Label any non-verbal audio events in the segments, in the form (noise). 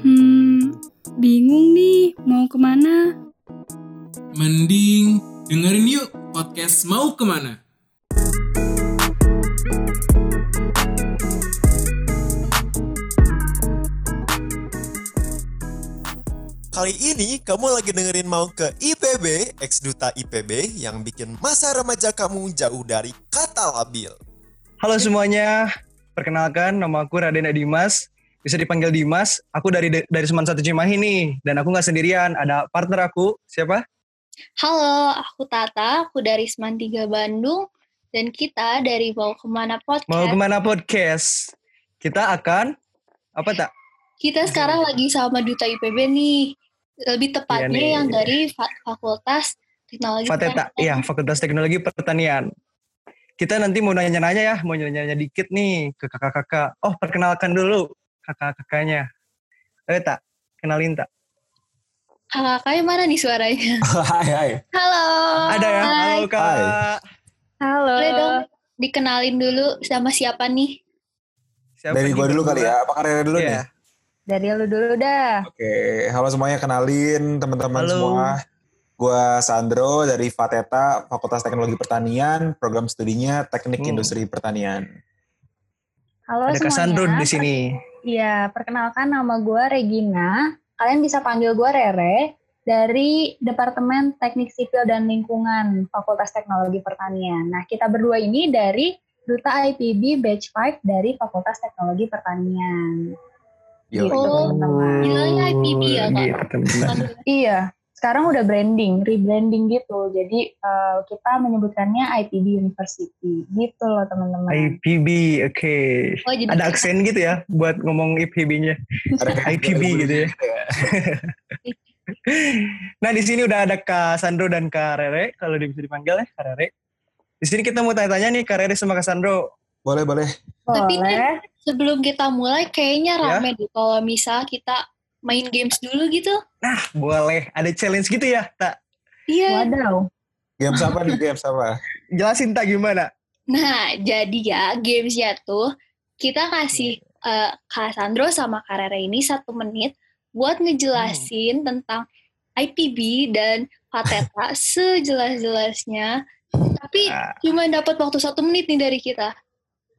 Hmm, bingung nih mau ke mana? Mending dengerin yuk podcast Mau Ke mana. Kali ini kamu lagi dengerin mau ke IPB, ex duta IPB yang bikin masa remaja kamu jauh dari kata labil. Halo semuanya, perkenalkan nama aku Raden Dimas, bisa dipanggil Dimas. Aku dari dari Seman Satu Cimahi nih, dan aku nggak sendirian, ada partner aku, siapa? Halo, aku Tata, aku dari Seman 3 Bandung, dan kita dari Mau Ke mana Podcast. Mau ke mana podcast? Kita akan apa tak? Kita sekarang lagi sama Duta IPB nih, lebih tepatnya Iya nih. yang dari Fa- Fakultas Teknologi Fateta, Pertanian. iya Fakultas Teknologi Pertanian. Kita nanti mau nanya-nanya ya, mau nanya-nanya dikit nih ke kakak-kakak. Oh, perkenalkan dulu kakak-kakaknya. Ayo tak, kenalin tak. Kakaknya mana nih suaranya? (laughs) Hai hai. Halo. Ada ya? Hai. Halo kak. Halo. Boleh dong dikenalin dulu sama siapa nih? Siapa Dari gua dulu kali ya. Apa karirnya dulu Iya. nih? Dari lu dulu dah. Oke, halo semuanya kenalin teman-teman Halo. semua. Gua Sandro dari Fateta, Fakultas Teknologi Pertanian, program studinya Teknik Hmm. Industri Pertanian. Halo Ada Kak semuanya. Sandro di sini. Iya, perkenalkan nama gue Regina. Kalian bisa panggil gue Rere dari Departemen Teknik Sipil dan Lingkungan Fakultas Teknologi Pertanian. Nah, kita berdua ini dari Duta IPB Batch 5 dari Fakultas Teknologi Pertanian. Yo. Oh, teman-teman. bilangnya IPB ya, Kak? Teman-teman. Iya, sekarang udah branding, rebranding gitu. Jadi eh, kita menyebutkannya IPB University. Gitu loh, teman-teman. IPB, oke. Oh, jadi Ada aksen gitu ya buat ngomong IPB-nya. Ada IPB gitu ya. Nah di sini udah ada Kak Sandro dan Kak Rere, kalau bisa dipanggil ya Kak Rere. Di sini kita mau tanya-tanya nih Kak Rere sama Kak Sandro. Boleh, boleh. Tapi Boleh. sebelum kita mulai kayaknya Ya. rame deh kalau misal kita main games dulu gitu. Nah boleh, ada challenge gitu ya Tak? Iya. Wadaw. Games apa nih? Games apa? Jelasin Tak gimana? Nah, jadi ya gamesnya tuh kita kasih eh, Kak Sandro sama Kak Rere ini satu menit buat ngejelasin tentang IPB dan Fateta (laughs) sejelas-jelasnya. Tapi Ah. cuma dapat waktu satu menit nih dari kita.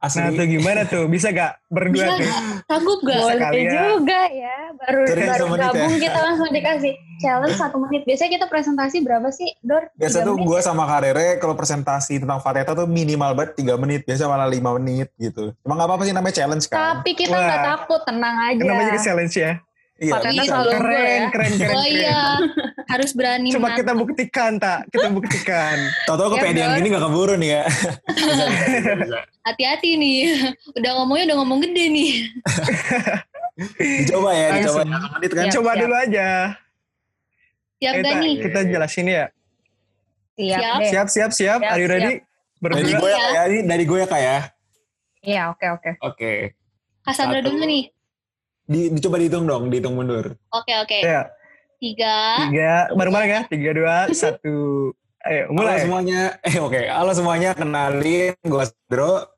Asli. Nah tuh gimana tuh? Bisa gak berdua Bisa tuh? Sanggup gak? Boleh Sekalian. juga ya. Baru baru ya. gabung kita langsung dikasih challenge satu menit. Biasanya kita presentasi berapa sih, Dor? Biasa tuh gue sama Karere kalau presentasi tentang Fateta tuh minimal banget 3 menit. Biasa malah 5 menit gitu. Emang gak apa-apa sih namanya challenge kan? Tapi kita Wah. nggak takut, tenang aja. Namanya challenge ya. Iya, bisa. Keren, ya. keren, keren, Oh keren. iya, harus berani Coba kita buktikan Tak, kita buktikan. (laughs) Tau-tau Ya, kepedean gini gak keburu nih ya. (laughs) Hati-hati nih, udah ngomongnya udah ngomong gede nih. (laughs) Dicoba ya, dicoba. Menit kan? Siap, Coba dulu aja. Siap Eh, gak Tak, nih? Kita jelasin ya. Siap, Siap. deh. Siap, siap, Are you ready? Dari Berdua. gue ya, Kak, ya. Dari gue ya kak ya. Iya, oke, oke. Oke. Kak Sandra Satu. dulu nih. Di, dicoba dihitung dong, dihitung mundur. Oke, oke. Ya, Tiga. tiga, bareng-bareng ya. Tiga, dua, (laughs) satu. Ayo, Halo mulai. semuanya. Eh oke, halo semuanya. Kenalin, gue Sandro.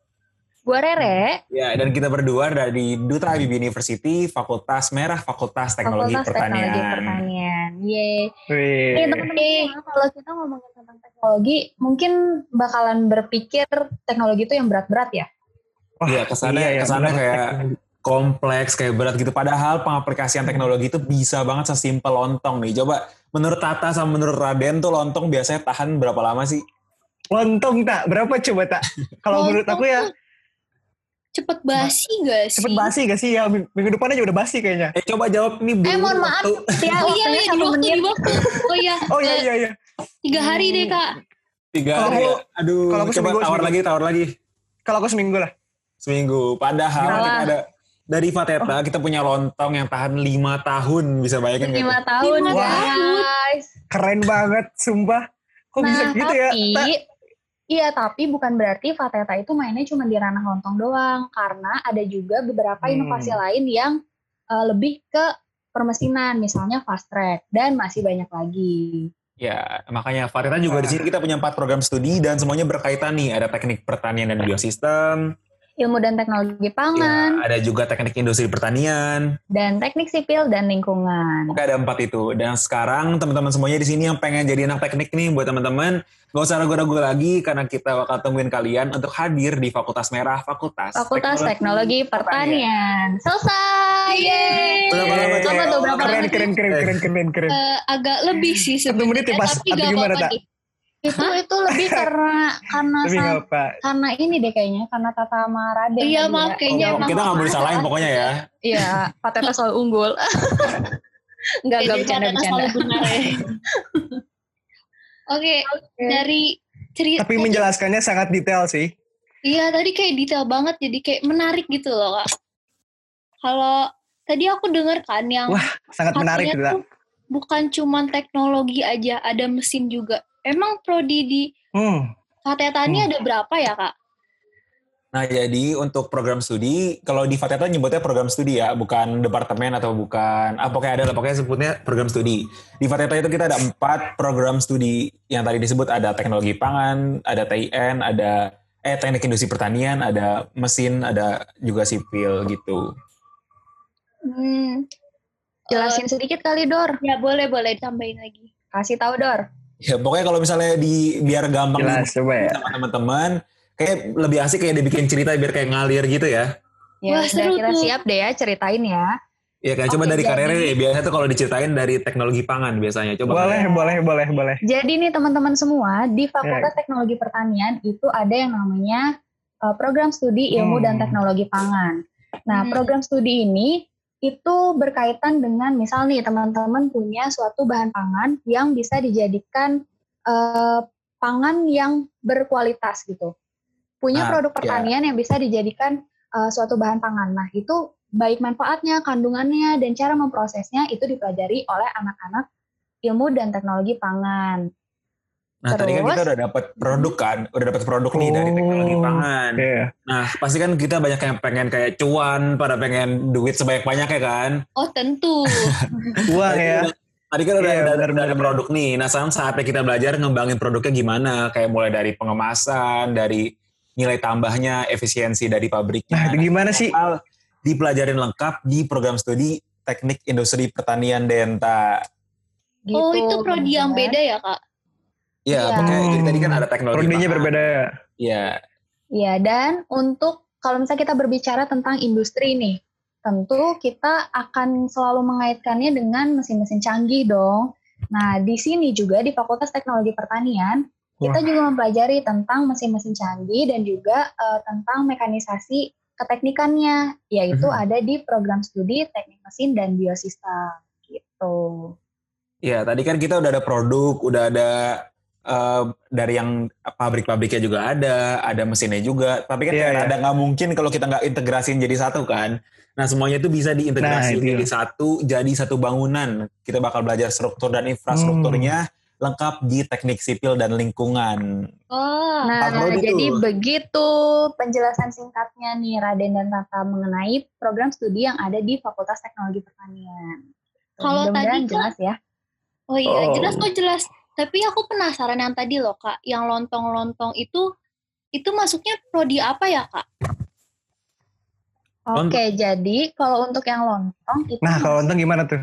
Gue Rere, Ya, dan kita berdua dari Duta IBB University, Fakultas Merah, Fakultas Teknologi Fakultas Teknologi Pertanian. Pertanian. Yeay. Wih. Nih teman-teman, kalau kita ngomongin tentang teknologi, mungkin bakalan berpikir teknologi itu yang berat-berat ya. Wah, Iya, kesannya, iya, iya, kesannya benar. kayak kompleks, kayak berat gitu. Padahal pengaplikasian teknologi itu bisa banget sesimpel lontong nih. Coba menurut Tata sama menurut Raden tuh lontong biasanya tahan berapa lama sih? Lontong tak? Berapa coba tak? Kalau menurut aku ya Cepet basi gak sih? cepet basi gak sih ya Ming- minggu depan aja udah basi kayaknya. Eh coba jawab nih. Eh, belum mohon maaf. waktu. Ya, Oh iya, iya, di waktu, menit. di waktu. Oh iya, (laughs) Oh iya eh, iya iya. tiga hari deh kak. Tiga hari. aku- Aduh, kalau aku coba seminggu, tawar seminggu. lagi, tawar lagi. Kalau aku seminggu lah. Seminggu. Padahal Salah. kita ada dari Fateta kita punya lontong yang tahan lima tahun bisa bayangin nggak? Lima tahun, Lima guys. Keren banget, sumpah. Kok bisa Nah, gitu ya? tapi, Tak? iya tapi bukan berarti Fateta itu mainnya cuma di ranah lontong doang. Karena ada juga beberapa Hmm. inovasi lain yang eh, lebih ke permesinan, misalnya fast track. Dan masih banyak lagi. Ya, makanya Fateta juga di sini kita punya empat program studi dan semuanya berkaitan nih. Ada teknik pertanian dan biosistem, ilmu dan teknologi pangan, Ya, ada juga teknik industri pertanian. dan teknik sipil dan lingkungan. Oke ada empat itu. Dan sekarang teman-teman semuanya di sini yang pengen jadi anak teknik nih buat teman-teman, gak usah ragu-ragu lagi karena kita bakal temuin kalian untuk hadir di Fakultas Merah Fakultas, Fakultas Teknologi Pertanian. Selesai. Yeay. Berapa lama tuh? Apa tuh berapa Keren, lama? keren, keren, keren, keren, keren. Eh, agak lebih sih Satu menit ya, sebenarnya, Pas? tapi gak gimana, apa-apa Itu itu lebih karena karena Tapi sa- nggak karena ini deh kayaknya karena Tata sama Raden. Iya, tadi maaf ya. kayaknya Oh, kita nggak boleh salahin pokoknya ya. Iya, Pateta selalu unggul. (laughs) Enggak, enggak Jadi bercanda bercanda. ya. Oke, dari cerita Tapi menjelaskannya sangat detail sih. Iya, tadi kayak detail banget jadi kayak menarik gitu loh, Kak. Kalau tadi aku denger kan yang Wah, Sangat menarik tuh bukan cuman teknologi aja, ada mesin juga. Emang prodi di Hmm. Fateta ini Hmm. ada berapa ya, Kak? Nah jadi untuk program studi, kalau di Fateta nyebutnya program studi ya, bukan departemen atau bukan, ah pokoknya ada lah, pokoknya sebutnya program studi. Di Fateta itu kita ada empat program studi yang tadi disebut ada teknologi pangan, ada TIN, ada eh teknik industri pertanian, ada mesin, ada juga sipil gitu. Hmm, Jelasin sedikit kali Dor. ya boleh boleh tambahin lagi. Kasih tahu Dor. Ya pokoknya kalau misalnya di biar gampang Jelas, coba ya. sama teman-teman, kayak lebih asik kayak dibikin cerita biar kayak ngalir gitu ya. Ya, Wah, seru kita tuh. siap deh ya ceritain ya. Ya kayak coba dari jadi- karirnya ya biasanya tuh kalau diceritain dari teknologi pangan biasanya. Coba Boleh, boleh, boleh, boleh. Jadi nih teman-teman semua di Ya. Fakultas Teknologi Pertanian itu ada yang namanya uh, program studi ilmu dan Hmm. teknologi pangan. Nah, Hmm. program studi ini itu berkaitan dengan misal nih teman-teman punya suatu bahan pangan yang bisa dijadikan uh, pangan yang berkualitas gitu. Punya Nah, produk ya. pertanian yang bisa dijadikan uh, suatu bahan pangan. Nah, itu baik manfaatnya, kandungannya, dan cara memprosesnya itu dipelajari oleh anak-anak ilmu dan teknologi pangan. Nah tadi kan Terus? kita udah dapat produk kan, udah dapat produk nih dari teknologi Oh, pangan. Iya. Nah pasti kan kita banyak yang pengen kayak cuan, pada pengen duit sebanyak banyaknya kan. Oh tentu. (laughs) Uang ya. udah- Tadi kan udah, Iya, udah, ada produk nih. Nah sekarang saatnya kita belajar ngembangin produknya gimana, kayak mulai dari pengemasan, dari nilai tambahnya, efisiensi dari pabriknya. Nah, itu gimana sih? Hal dipelajarin lengkap di program studi Teknik Industri Pertanian Denta. Gitu, oh itu prodi yang beda ya, Kak? Ya, Iya. pokoknya jadi tadi kan ada teknologi pangan. berbeda. Iya. Iya, dan untuk kalau misalnya kita berbicara tentang industri nih, tentu kita akan selalu mengaitkannya dengan mesin-mesin canggih dong. Nah, di sini juga di Fakultas Teknologi Pertanian, kita Wah. juga mempelajari tentang mesin-mesin canggih dan juga eh, tentang mekanisasi keteknikannya, yaitu Mhm. ada di program studi teknik mesin dan biosistem gitu. Iya, tadi kan kita udah ada produk, udah ada eh, dari yang pabrik-pabriknya juga ada, ada mesinnya juga. Tapi kan kayak iya. ada nggak mungkin kalau kita nggak integrasin jadi satu kan. Nah semuanya itu bisa diintegrasi Nah, itu. jadi satu, jadi satu bangunan. Kita bakal belajar struktur dan infrastrukturnya Hmm. lengkap di teknik sipil dan lingkungan. Oh, Nah, Rodi jadi tuh. begitu penjelasan singkatnya nih Raden dan Tata mengenai program studi yang ada di Fakultas Teknologi Pertanian. Kalau tadi kan- jelas ya. oh iya Oh. jelas kok jelas. Tapi aku penasaran yang tadi loh, Kak. Yang lontong-lontong itu itu masuknya prodi apa ya, Kak? Oke, jadi kalau untuk yang lontong itu Nah, kalau untung gimana tuh?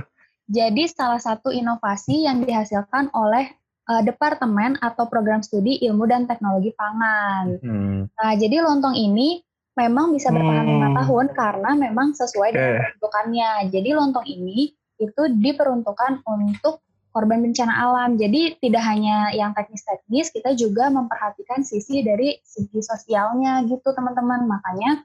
jadi salah satu inovasi yang dihasilkan oleh eh, departemen atau program studi ilmu dan teknologi pangan. Hmm. Nah, jadi lontong ini memang bisa bertahan lima Hmm. tahun karena memang sesuai dengan peruntukannya. Jadi lontong ini itu diperuntukkan untuk korban bencana alam. Jadi tidak hanya yang teknis-teknis, kita juga memperhatikan sisi dari segi sosialnya gitu teman-teman. Makanya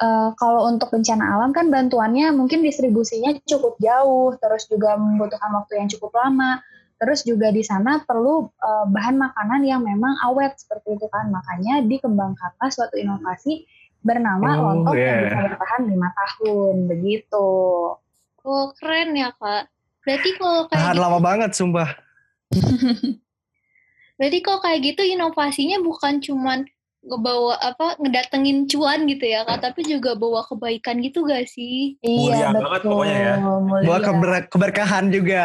eh, kalau untuk bencana alam kan bantuannya mungkin distribusinya cukup jauh, terus juga membutuhkan waktu yang cukup lama. Terus juga di sana perlu eh, bahan makanan yang memang awet seperti itu kan. Makanya dikembangkanlah suatu inovasi bernama Oh, lontong yang iya. bisa bertahan lima tahun begitu. Oh, keren ya, Kak. Berarti kalau kayak Tahan gitu, lama banget, sumpah. (laughs) berarti kalau kayak gitu inovasinya bukan cuman ngebawa apa ngedatengin cuan gitu ya, Kak, tapi juga bawa kebaikan gitu gak sih? Mulia iya banget betul. pokoknya ya. Mulia. Bawa keber- keberkahan juga.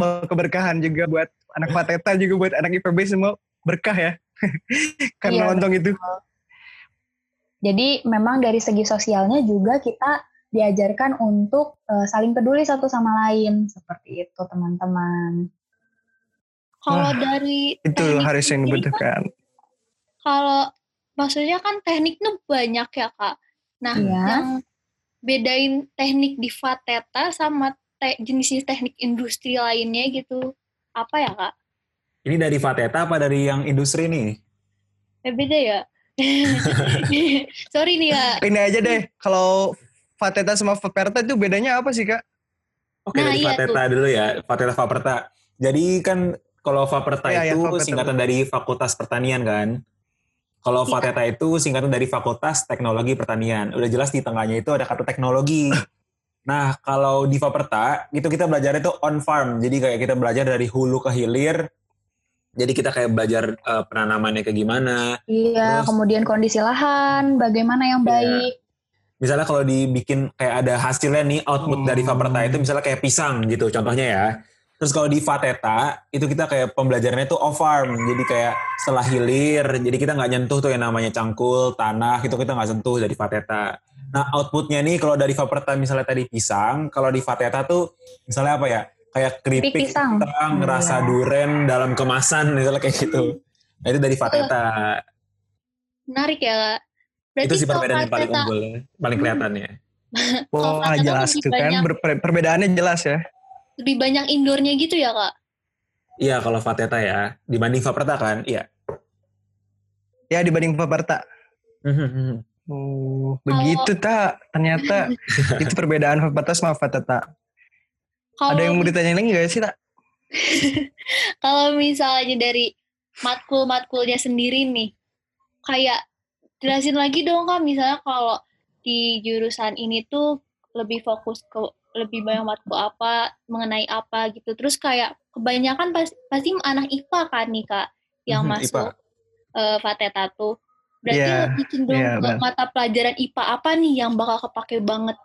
Bawa keberkahan juga buat anak Pateta juga buat anak IPB semua berkah ya. (laughs) Karena Iya, lontong itu. Jadi memang dari segi sosialnya juga kita diajarkan untuk uh, saling peduli satu sama lain seperti itu teman-teman. Kalau Wah, dari Itu harus yang kan, dibutuhkan. kalau maksudnya kan tekniknya banyak ya kak. Nah Iya. yang bedain teknik di Fateta sama te- jenis teknik industri lainnya gitu apa ya kak? Ini dari Fateta apa dari yang industri nih? Eh, beda ya. (laughs) (laughs) Sorry nih ya. Ini aja deh, kalau Fateta sama Faperta itu bedanya apa sih kak? Oke Nah, dari iya Fateta dulu ya, Fateta Faperta. Jadi kan kalau Faperta Iya, iya, itu Faperta. singkatan dari Fakultas Pertanian kan. Kalau. Fateta itu singkatan dari Fakultas Teknologi Pertanian. Udah jelas di tengahnya itu ada kata teknologi. (laughs) Nah, kalau di Faperta itu kita belajar itu on farm. Jadi kayak kita belajar dari hulu ke hilir. Jadi kita kayak belajar eh, penanamannya kayak gimana. Iya, Terus- kemudian kondisi lahan, bagaimana yang Iya. baik. Misalnya kalau dibikin kayak ada hasilnya nih output Hmm. dari Faperta itu misalnya kayak pisang gitu contohnya ya. Terus kalau di Fateta itu kita kayak pembelajarannya itu off farm. Jadi kayak setelah hilir, jadi kita nggak nyentuh tuh yang namanya cangkul, tanah, itu kita nggak sentuh dari Fateta. Nah outputnya nih kalau dari Faperta misalnya tadi pisang, kalau di Fateta tuh misalnya apa ya? Kayak keripik pisang. pisang, Hmm, rasa duren dalam kemasan misalnya kayak gitu. Nah itu dari Fateta. Menarik ya kak. Berarti itu sih perbedaan yang paling unggul, paling kelihatannya. (laughs) Kalau Wah Fateta jelas kan, banyak- Ber- per- perbedaannya jelas ya. lebih banyak indoornya gitu ya kak? Iya kalau Fateta ya dibanding Faperta kan, iya. Ya dibanding Faperta. Mhm. Oh, begitu tak? Ternyata (laughs) itu perbedaan Faperta sama Fateta. Kalau Ada yang mau ditanyain lagi gak sih tak? (laughs) kalau misalnya dari matkul-matkulnya sendiri nih, kayak jelasin lagi dong kak, misalnya kalau di jurusan ini tuh lebih fokus ke lebih banyak matkul apa, mengenai apa gitu. Terus kayak kebanyakan pas, pasti anak IPA kan nih kak, yang Mhm, masuk eh, Fateta tuh. Berarti Iya, lebih cenderung iya, ke mata pelajaran IPA apa nih yang bakal kepake banget?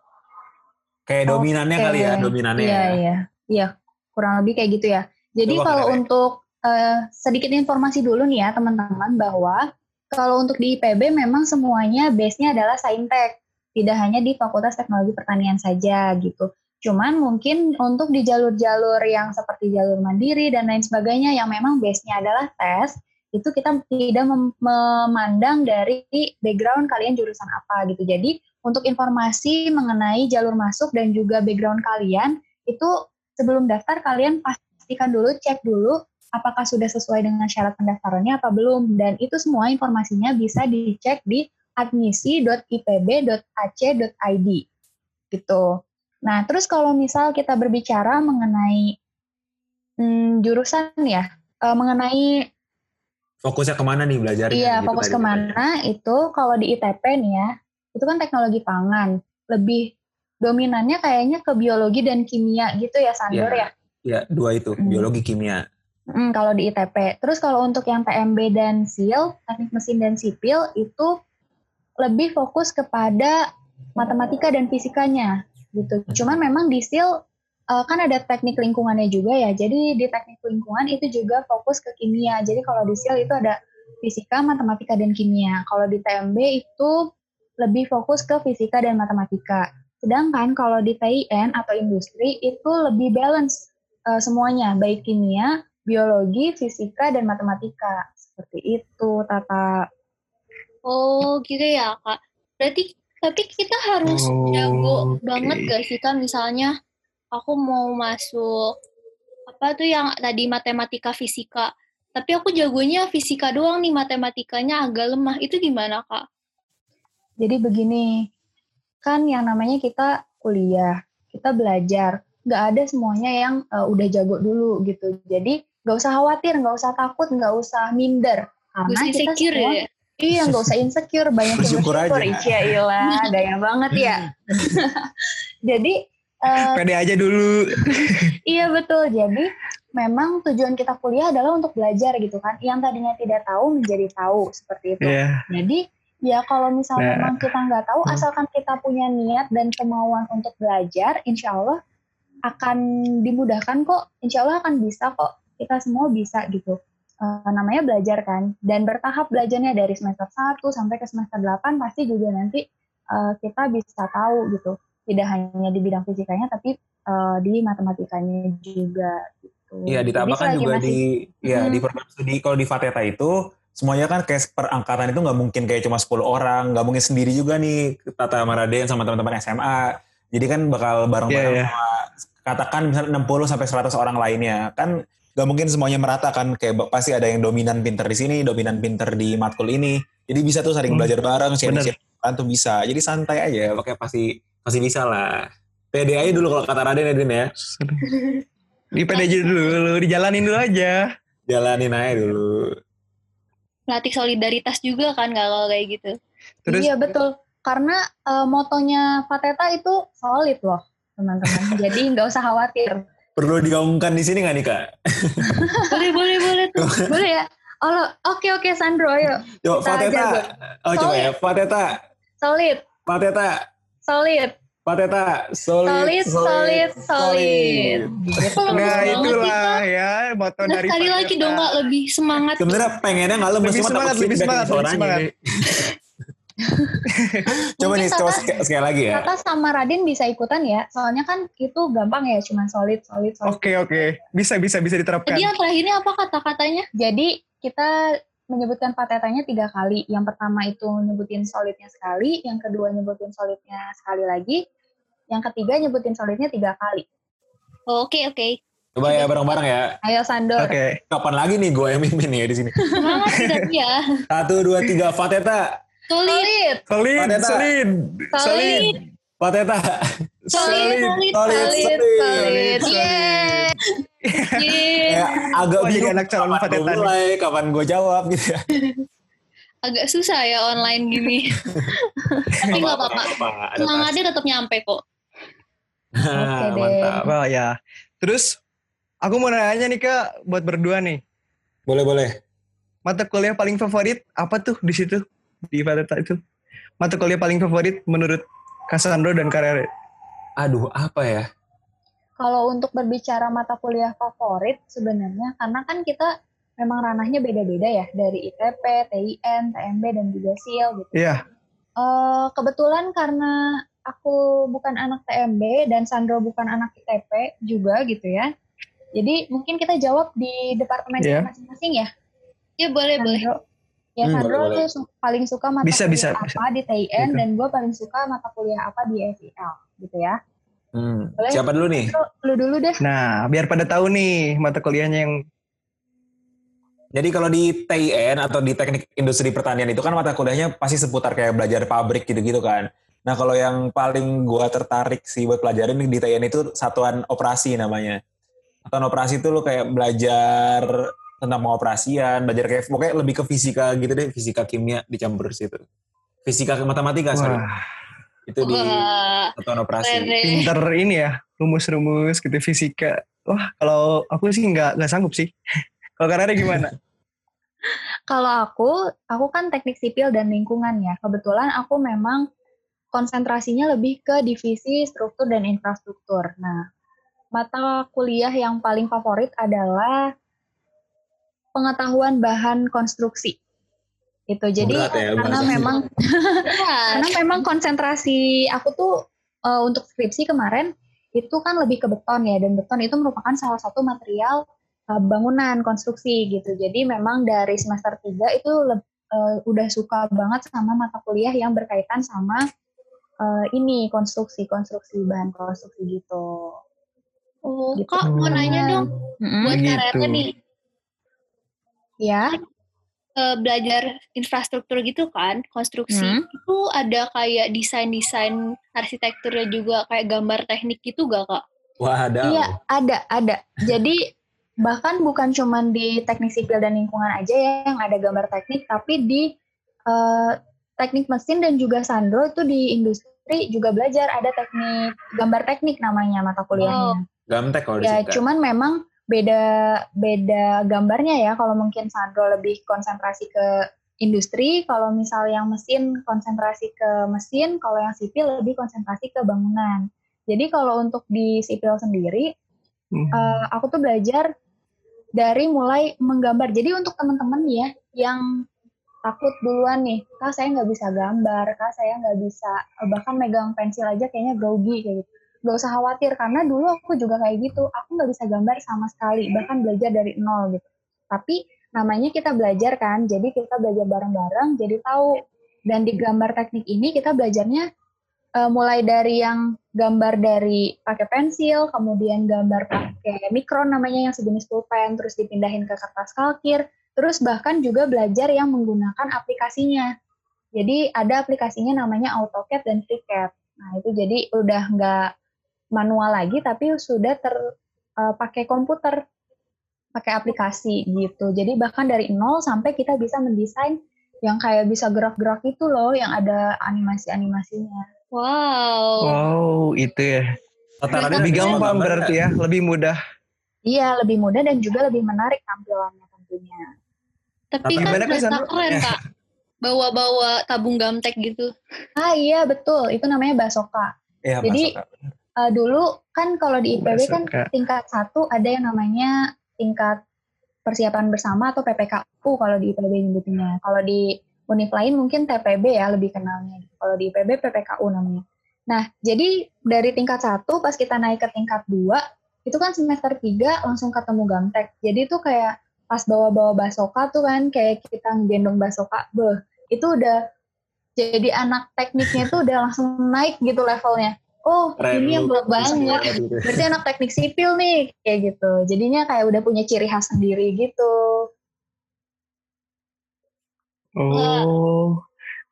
Kayak dominannya Oke. kali ya, dominannya Iya, ya. iya. Iya, kurang lebih kayak gitu ya. Jadi Coba, kalau Rere. untuk eh, sedikit informasi dulu nih ya teman-teman bahwa kalau untuk di IPB memang semuanya base-nya adalah saintek. Tidak hanya di Fakultas Teknologi Pertanian saja gitu. Cuman mungkin untuk di jalur-jalur yang seperti jalur mandiri dan lain sebagainya yang memang base-nya adalah tes, itu kita tidak mem- memandang dari background kalian jurusan apa gitu. Jadi untuk informasi mengenai jalur masuk dan juga background kalian itu sebelum daftar kalian pastikan dulu cek dulu apakah sudah sesuai dengan syarat pendaftarannya apa belum dan itu semua informasinya bisa dicek di admisi.ipb.ac.id gitu. Nah, terus kalau misal kita berbicara mengenai hmm, jurusan ya, eh, mengenai Fokusnya ke mana nih belajarnya? Iya, gitu fokus tadi ke mana itu kalau di ITP nih ya, itu kan teknologi pangan. Lebih dominannya kayaknya ke biologi dan kimia gitu ya, Sandor Iya. ya. Ya, dua itu, Hmm. biologi kimia. Mm, kalau di ITP. Terus kalau untuk yang TMB dan SIL, teknik mesin dan sipil, itu lebih fokus kepada matematika dan fisikanya gitu. Cuman memang di SIL eh, kan ada teknik lingkungannya juga ya. Jadi di teknik lingkungan itu juga fokus ke kimia. Jadi kalau di SIL itu ada fisika, matematika dan kimia. Kalau di TMB itu lebih fokus ke fisika dan matematika. Sedangkan kalau di TIN atau industri itu lebih balance eh, semuanya, baik kimia, biologi, fisika, dan matematika. Seperti itu, Tata. Oh gitu ya kak. Berarti tapi kita harus jago Oke. banget gak sih kak misalnya aku mau masuk apa tuh yang tadi matematika fisika. Tapi aku jagonya fisika doang nih matematikanya agak lemah. Itu gimana kak? Jadi begini, kan yang namanya kita kuliah, kita belajar, nggak ada semuanya yang eh, udah jago dulu gitu. Jadi nggak usah khawatir, nggak usah takut, nggak usah minder. Karena Gue kita insecure semua, ya. Iya, nggak usah insecure, banyak yang Bersyukur aja. Iya, iyalah, gaya banget ya. (laughs) Jadi eh, Pede aja dulu. Iya betul. Jadi memang tujuan kita kuliah adalah untuk belajar gitu kan. Yang tadinya tidak tahu menjadi tahu seperti itu. Iya. Jadi ya kalau misalnya Nah. memang kita nggak tahu, Hmm. asalkan kita punya niat dan kemauan untuk belajar, insya Allah akan dimudahkan kok. Insya Allah akan bisa kok. Kita semua bisa gitu. eh, namanya belajar kan dan bertahap belajarnya dari semester 1 sampai ke semester 8 pasti juga nanti eh, kita bisa tahu gitu tidak hanya di bidang fisikanya tapi eh, di matematikanya juga gitu. Iya, ditambah Jadi kan selagi juga masih- di ya Hmm. di program studi kalau di Fateta itu semuanya kan kayak per angkatan itu nggak mungkin kayak cuma 10 orang, nggak mungkin sendiri juga nih Tata Maraden sama teman-teman SMA. Jadi kan bakal bareng-bareng Iya, iya. sama katakan misalnya 60 sampai 100 orang lainnya. Kan nggak mungkin semuanya merata kan kayak pasti ada yang dominan pinter di sini, dominan pinter di matkul ini. Jadi bisa tuh saling Hmm, belajar bareng, share kan tuh bisa. Jadi santai aja, pakai pasti pasti bisa lah. Pede aja dulu kalau kata Raden ya Din ya. Di pede aja dulu, dijalanin dulu aja. Jalanin aja dulu. Melatih solidaritas juga kan kalau kayak gitu. Terus iya betul. Karena eh, motonya Fateta itu solid loh, teman-teman. (laughs) Jadi nggak usah khawatir. Perlu digaungkan di sini nggak nih kak? (laughs) Boleh, boleh, boleh tuh. Boleh ya? Oh, oke oke Sandro, ayo. Kita Fateta. Oh coba ya, Fateta. Solid, Fateta. solid, Fateta. solid, Solid. solid, solid. Gitu. nah itulah ya moto Nah, dari sekali lagi dong Kak, lebih semangat. Sebenarnya pengennya nggak lemes Lebih semangat, lebih semangat, lebih (laughs) semangat. (laughs) Coba Mungkin nih, coba sekali, sekali lagi ya. Kakak sama Radin bisa ikutan ya, soalnya kan itu gampang ya, cuma solid, solid, solid. Oke oke, bisa bisa bisa diterapkan. Tadi yang terakhir ini apa kata-katanya? Jadi kita menyebutkan patetanya tiga kali. Yang pertama itu nyebutin solidnya sekali, yang kedua nyebutin solidnya sekali lagi, yang ketiga nyebutin solidnya tiga kali. Oke, oke. Coba ya bareng-bareng ya. Ayo Sandor. Oke, Kapan lagi nih gue yang mimpin nih ya di sini. Semangat ya. Satu, dua, tiga. Fateta. Solid, Solid, solid solid solid, Fateta. solid, solid, solid, solid, solid. solid. Yeay. Yeay. Ya, agak bingung anak calon kapan Fateta gue nih. mulai, kapan gue jawab gitu ya. (laughs) Agak susah ya online gini. (laughs) Tapi nggak apa-apa. Ada Semangatnya tetap nyampe kok. Mantap. Wah ya. Terus aku mau nanya nih kak, buat berdua nih, Boleh, boleh. mata kuliah paling favorit apa tuh di situ di Fateta itu? Mata kuliah paling favorit menurut Cassandro dan Karere? Aduh, apa ya? Kalau untuk berbicara mata kuliah favorit sebenarnya karena kan kita memang ranahnya beda-beda ya dari ITP, TIN, TMB dan juga SIL gitu. Iya. Eh, kebetulan karena aku bukan anak TMB dan Sandro bukan anak ITP juga gitu ya. Jadi mungkin kita jawab di departemen Iya. kita masing-masing ya. Ya boleh, boleh. Ya Hmm, Sandro boleh, tuh paling suka mata Bisa, kuliah bisa, apa di TIN Gitu. dan gue paling suka mata kuliah apa di FIL gitu ya. Hmm. Boleh? Siapa dulu nih? Lu dulu deh. Nah, biar pada tahu nih mata kuliahnya yang Jadi kalau di TIN atau di teknik industri pertanian itu kan mata kuliahnya pasti seputar kayak belajar pabrik gitu-gitu kan. Nah kalau yang paling gua tertarik sih buat pelajarin di TIN itu satuan operasi namanya. Satuan operasi itu lo kayak belajar tentang pengoperasian, belajar kayak pokoknya lebih ke fisika gitu deh, fisika kimia dicampur situ. Fisika ke matematika sorry. wah Itu di satuan operasi. pinter ini ya rumus-rumus gitu fisika. Wah kalau aku sih nggak nggak sanggup sih. (laughs) kalau Karere gimana? (laughs) Kalau aku, aku kan teknik sipil dan lingkungan ya. Kebetulan aku memang konsentrasinya lebih ke divisi struktur dan infrastruktur. Nah, mata kuliah yang paling favorit adalah pengetahuan bahan konstruksi. Itu jadi Berat ya, karena bahasanya. memang (laughs) karena memang konsentrasi aku tuh eh, untuk skripsi kemarin itu kan lebih ke beton ya dan beton itu merupakan salah satu material eh, bangunan konstruksi gitu. Jadi memang dari semester 3 itu eh, udah suka banget sama mata kuliah yang berkaitan sama eh, ini konstruksi konstruksi bahan konstruksi gitu. Oh, Gitu. Kak mau nanya dong Mm-mm. buat Begitu. karirnya nih Ya, eh, belajar infrastruktur gitu kan, konstruksi Hmm. itu ada kayak desain-desain arsitekturnya juga kayak gambar teknik gitu gak kak? Wah ada. iya ada ada. Jadi bahkan bukan cuman di teknik sipil dan lingkungan aja ya yang ada gambar teknik, tapi di eh, teknik mesin dan juga sandro itu di industri juga belajar ada teknik gambar teknik namanya mata kuliahnya. Gamtek kalau Ya, disingkat. cuman memang beda beda gambarnya ya. Kalau mungkin Sandro lebih konsentrasi ke industri, kalau misal yang mesin konsentrasi ke mesin, kalau yang sipil lebih konsentrasi ke bangunan. Jadi kalau untuk di sipil sendiri, Hmm. eh, aku tuh belajar dari mulai menggambar. Jadi untuk teman-teman ya yang takut duluan nih, kak saya nggak bisa gambar, kak saya nggak bisa bahkan megang pensil aja kayaknya grogi kayak gitu. Gak usah khawatir karena dulu aku juga kayak gitu, aku nggak bisa gambar sama sekali, bahkan belajar dari nol gitu. Tapi namanya kita belajar kan, jadi kita belajar bareng-bareng, jadi tahu. Dan di gambar teknik ini kita belajarnya uh, mulai dari yang gambar dari pakai pensil, kemudian gambar pakai mikron namanya yang sejenis pulpen, terus dipindahin ke kertas kalkir, terus bahkan juga belajar yang menggunakan aplikasinya. Jadi ada aplikasinya namanya AutoCAD dan FreeCAD. Nah itu jadi udah nggak manual lagi, tapi sudah terpakai uh, komputer, pakai aplikasi gitu. Jadi bahkan dari nol sampai kita bisa mendesain yang kayak bisa gerak-gerak itu loh, yang ada animasi-animasinya. Wow. Wow, itu ya. Tatarannya Lebih bisa gampang berarti ya, lebih mudah. Iya, lebih mudah dan juga lebih menarik tampilannya tentunya. Tapi Tapi kan Sandro? keren kak. Bawa-bawa tabung gamtek gitu. Ah iya betul, itu namanya basoka. Iya, Jadi. Uh, dulu kan kalau di IPB kan tingkat satu ada yang namanya tingkat persiapan bersama atau PPKU kalau di IPB nyebutnya. Kalau di univ lain mungkin TPB ya lebih kenalnya. Kalau di IPB PPKU namanya. Nah, jadi dari tingkat satu pas kita naik ke tingkat dua itu kan semester tiga langsung ketemu gamtek. Jadi itu kayak pas bawa-bawa basoka tuh kan kayak kita gendong basoka, beh, itu udah jadi anak tekniknya tuh udah langsung naik gitu levelnya. Oh, Keren ini yang berat banget. Gitu. Berarti anak teknik sipil nih, kayak gitu. Jadinya kayak udah punya ciri khas sendiri gitu. Oh.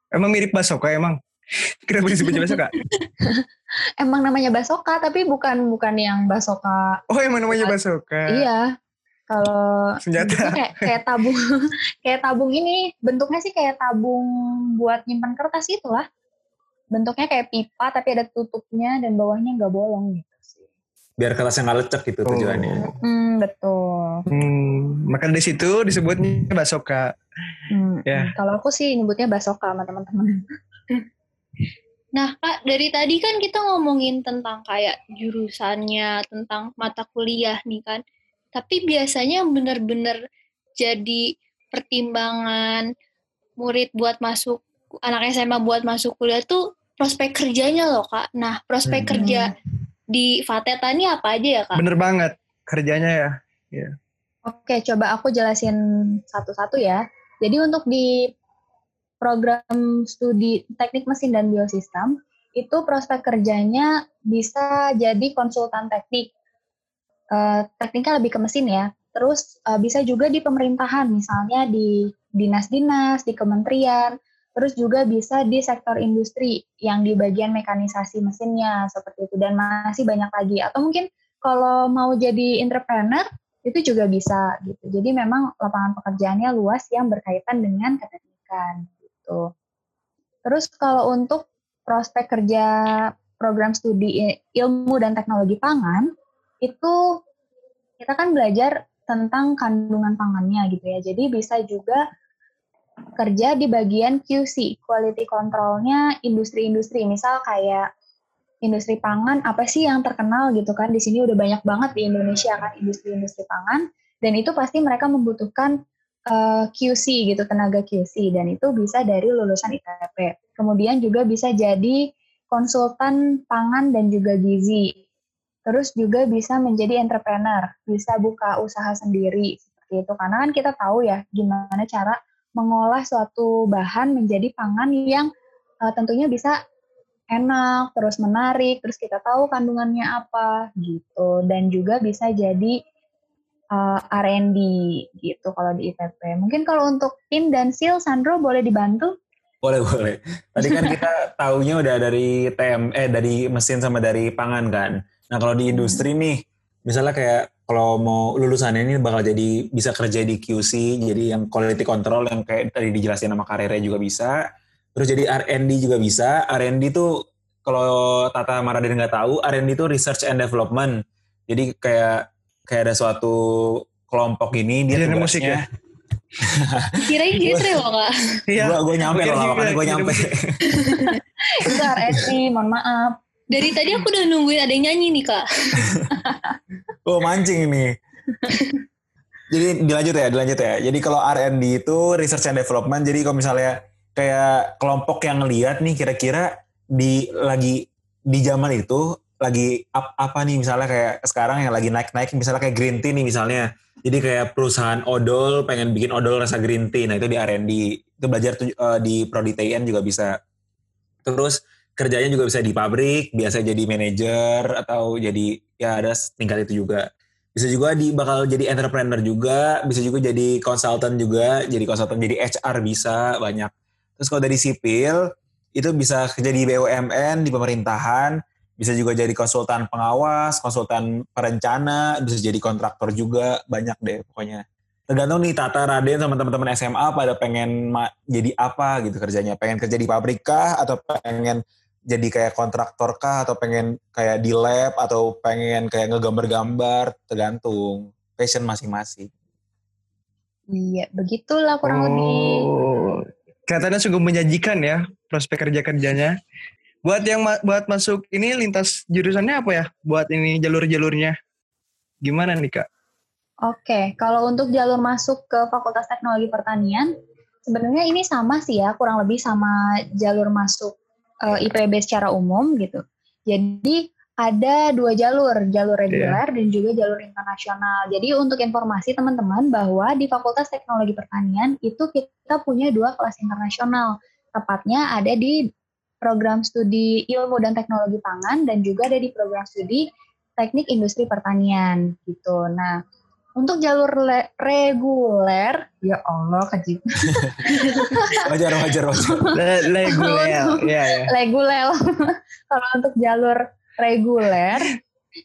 Emang mirip basoka emang? Kenapa (laughs) disebutnya basoka? Emang namanya basoka, tapi bukan bukan yang basoka. Oh emang namanya basoka. Iya. Kalau Senjata. kayak kayak tabung (laughs) kayak tabung ini bentuknya sih kayak tabung buat nyimpan kertas gitu lah. Bentuknya kayak pipa tapi ada tutupnya dan bawahnya nggak bolong gitu sih. Biar kertasnya nggak lecek gitu tujuannya. Oh. Hmm, betul. Hmm, maka dari situ disebutnya basoka. Hmm, Ya. Kalau aku sih nyebutnya basoka sama teman-teman. (laughs) Nah kak, dari tadi kan kita ngomongin tentang kayak jurusannya, tentang mata kuliah nih kan. Tapi biasanya yang bener-bener jadi pertimbangan murid buat masuk, anak SMA buat masuk kuliah tuh prospek kerjanya loh kak. Nah prospek Hmm. kerja di Fateta ini apa aja ya kak? Bener banget kerjanya ya. Oke, coba aku jelasin satu-satu ya. Jadi untuk di program studi teknik mesin dan biosistem, itu prospek kerjanya bisa jadi konsultan teknik. Eh, tekniknya lebih ke mesin ya. Terus eh, bisa juga di pemerintahan, misalnya di dinas-dinas, di kementerian. Terus juga bisa di sektor industri yang di bagian mekanisasi mesinnya seperti itu dan masih banyak lagi. Atau mungkin kalau mau jadi entrepreneur itu juga bisa gitu. Jadi memang lapangan pekerjaannya luas yang berkaitan dengan keteknikan gitu. Terus kalau untuk prospek kerja program studi ilmu dan teknologi pangan itu kita kan belajar tentang kandungan pangannya gitu ya. Jadi bisa juga kerja di bagian QC, quality controlnya industri-industri. Misal kayak industri pangan apa sih yang terkenal gitu kan? Di sini udah banyak banget di Indonesia kan industri-industri pangan. Dan itu pasti mereka membutuhkan eh, QC gitu tenaga QC dan itu bisa dari lulusan ITP kemudian juga bisa jadi konsultan pangan dan juga gizi. Terus juga bisa menjadi entrepreneur bisa buka usaha sendiri seperti itu. Karena kan kita tahu ya gimana cara mengolah suatu bahan menjadi pangan yang eh, tentunya bisa enak, terus menarik, terus kita tahu kandungannya apa gitu, dan juga bisa jadi uh, R&D gitu kalau di ITP. Mungkin kalau untuk PIN dan SIL, Sandro boleh dibantu? Boleh boleh. Tadi kan (laughs) kita taunya udah dari TM eh dari mesin sama dari pangan kan. Nah kalau di industri nih, misalnya kayak kalau mau lulusannya ini bakal jadi bisa kerja di QC, jadi yang quality control yang kayak tadi dijelasin sama karirnya juga bisa. Terus jadi R&D juga bisa. R&D tuh kalau Tata Maradin nggak tahu, R&D itu research and development. Jadi kayak kayak ada suatu kelompok ini dia Genre musik tugasnya. ya? (laughs) Kirain gitu loh kak. Iya. Gue gue nyampe loh, makanya gue kira- nyampe. Itu R&D, mohon maaf. (laughs) Dari tadi aku udah nungguin ada yang nyanyi nih kak. (laughs) Oh mancing ini. (laughs) Jadi dilanjut ya, dilanjut ya. Jadi kalau R&D itu research and development. Jadi kalau misalnya kayak kelompok yang ngeliat nih kira-kira di lagi di zaman itu lagi ap- apa nih misalnya kayak sekarang yang lagi naik-naik misalnya kayak green tea nih misalnya. Jadi kayak perusahaan odol pengen bikin odol rasa green tea. Nah itu di R&D. Itu belajar tuh, eh, di Prodi TIN juga bisa. Terus kerjanya juga bisa di pabrik, biasa jadi manajer atau jadi ya ada tingkat itu juga. Bisa juga di bakal jadi entrepreneur juga, bisa juga jadi konsultan juga, jadi konsultan jadi HR bisa banyak. Terus kalau dari sipil itu bisa kerja di BUMN, di pemerintahan, bisa juga jadi konsultan pengawas, konsultan perencana, bisa jadi kontraktor juga, banyak deh pokoknya. Tergantung nih Tata Raden sama teman-teman SMA pada pengen jadi apa gitu kerjanya. Pengen kerja di pabrik kah atau pengen jadi kayak kontraktor kah atau pengen kayak di lab atau pengen kayak ngegambar-gambar tergantung passion masing-masing. Iya, begitulah kurang lebih. Oh, kelihatannya sungguh menjanjikan ya prospek kerja kerjanya. Buat yang ma- buat masuk ini lintas jurusannya apa ya? Buat ini jalur-jalurnya gimana nih kak? Oke, kalau untuk jalur masuk ke Fakultas Teknologi Pertanian, sebenarnya ini sama sih ya, kurang lebih sama jalur masuk eh, IPB secara umum gitu. Jadi ada dua jalur, jalur reguler dan juga jalur internasional. Jadi untuk informasi teman-teman bahwa di Fakultas Teknologi Pertanian itu kita punya dua kelas internasional. Tepatnya ada di program studi Ilmu dan Teknologi Pangan dan juga ada di program studi Teknik Industri Pertanian gitu. Nah, untuk jalur le- reguler, ya Allah kejip. (laughs) Wajar, wajar, wajar. Le- Reguler, ya ya. reguler. (laughs) Kalau untuk jalur reguler